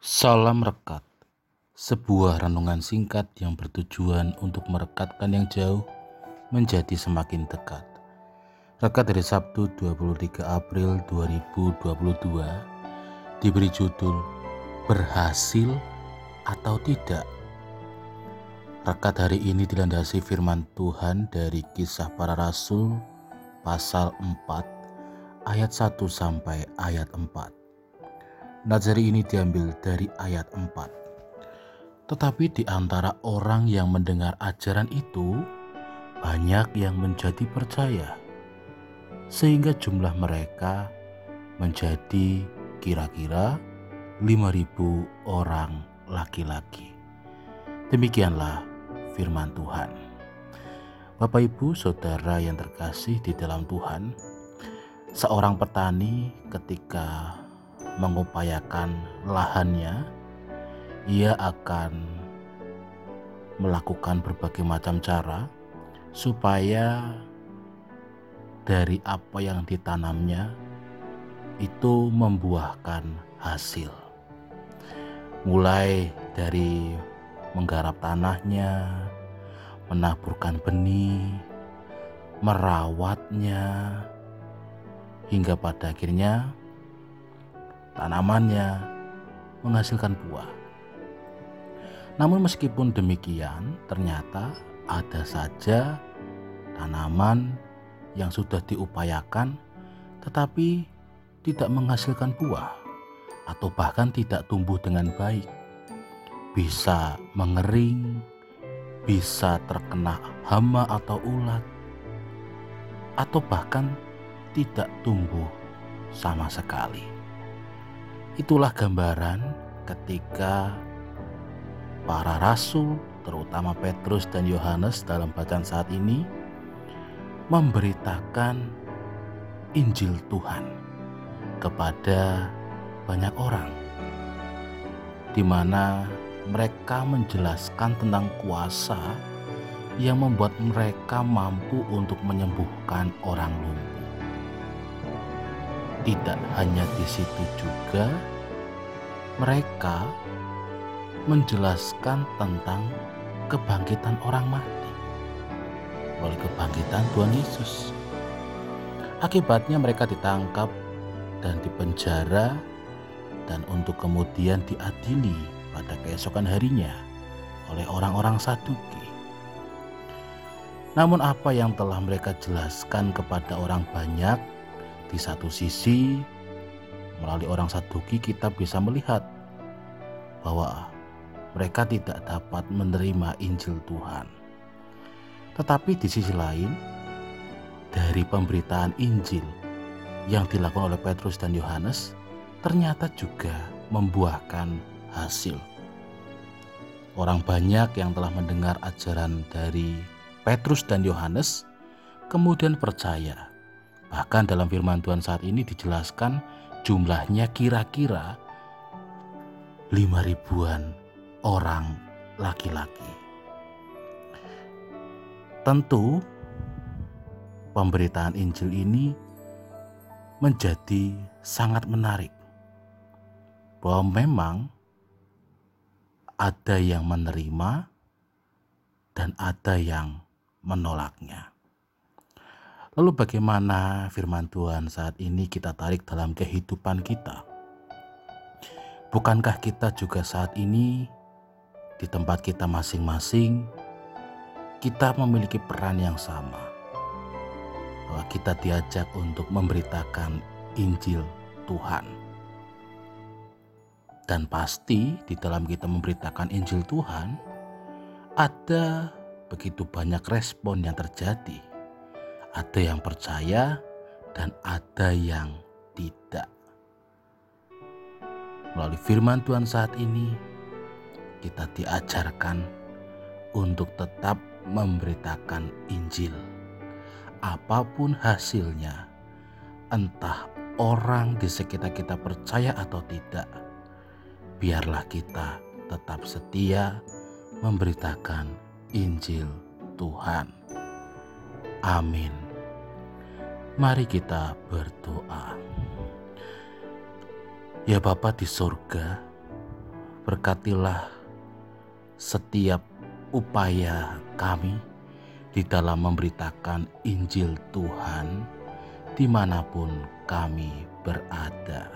Salam Rekat Sebuah renungan singkat yang bertujuan untuk merekatkan yang jauh menjadi semakin dekat. Rekat dari Sabtu 23 April 2022 diberi judul Berhasil atau Tidak. Rekat hari ini dilandasi firman Tuhan dari kisah para rasul pasal 4 ayat 1 sampai ayat 4. Nazari ini diambil dari ayat 4. Tetapi di antara orang yang mendengar ajaran itu, banyak yang menjadi percaya. Sehingga jumlah mereka menjadi kira-kira 5000 orang laki-laki. Demikianlah firman Tuhan. Bapak Ibu Saudara yang terkasih di dalam Tuhan, seorang petani ketika mengupayakan lahannya, ia akan melakukan berbagai macam cara supaya dari apa yang ditanamnya itu membuahkan hasil. Mulai dari menggarap tanahnya, menaburkan benih, merawatnya, hingga pada akhirnya tanamannya menghasilkan buah. Namun meskipun demikian, ternyata ada saja tanaman yang sudah diupayakan tetapi tidak menghasilkan buah atau bahkan tidak tumbuh dengan baik. Bisa mengering, bisa terkena hama atau ulat, atau bahkan tidak tumbuh sama sekali. Itulah gambaran ketika para rasul, terutama Petrus dan Yohanes dalam bacaan saat ini memberitakan Injil Tuhan kepada banyak orang di mana mereka menjelaskan tentang kuasa yang membuat mereka mampu untuk menyembuhkan orang lumpuh. Tidak hanya di situ juga, mereka menjelaskan tentang kebangkitan orang mati oleh kebangkitan Tuhan Yesus. Akibatnya mereka ditangkap dan dipenjara dan untuk kemudian diadili pada keesokan harinya oleh orang-orang Saduki. Namun apa yang telah mereka jelaskan kepada orang banyak di satu sisi, melalui orang Saduki kita bisa melihat bahwa mereka tidak dapat menerima Injil Tuhan. Tetapi di sisi lain, dari pemberitaan Injil yang dilakukan oleh Petrus dan Yohanes ternyata juga membuahkan hasil. Orang banyak yang telah mendengar ajaran dari Petrus dan Yohanes kemudian percaya Bahkan dalam firman Tuhan saat ini dijelaskan jumlahnya kira-kira lima ribuan orang laki-laki. Tentu pemberitaan Injil ini menjadi sangat menarik bahwa memang ada yang menerima dan ada yang menolaknya. Lalu bagaimana firman Tuhan saat ini kita tarik dalam kehidupan kita? Bukankah kita juga saat ini di tempat kita masing-masing kita memiliki peran yang sama? Bahwa kita diajak untuk memberitakan Injil Tuhan. Dan pasti di dalam kita memberitakan Injil Tuhan ada begitu banyak respon yang terjadi ada yang percaya dan ada yang tidak. Melalui firman Tuhan saat ini, kita diajarkan untuk tetap memberitakan Injil. Apa pun hasilnya, entah orang di sekitar kita percaya atau tidak, biarlah kita tetap setia memberitakan Injil Tuhan. Amin. Mari kita berdoa. Ya Bapa di surga, Berkatilah setiap upaya kami di dalam memberitakan Injil Tuhan di mana pun kami berada.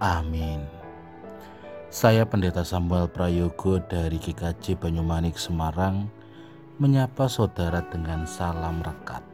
Amin. Saya Pendeta Samuel Prayogo dari GKJ Banyumanik Semarang menyapa saudara dengan salam rekat.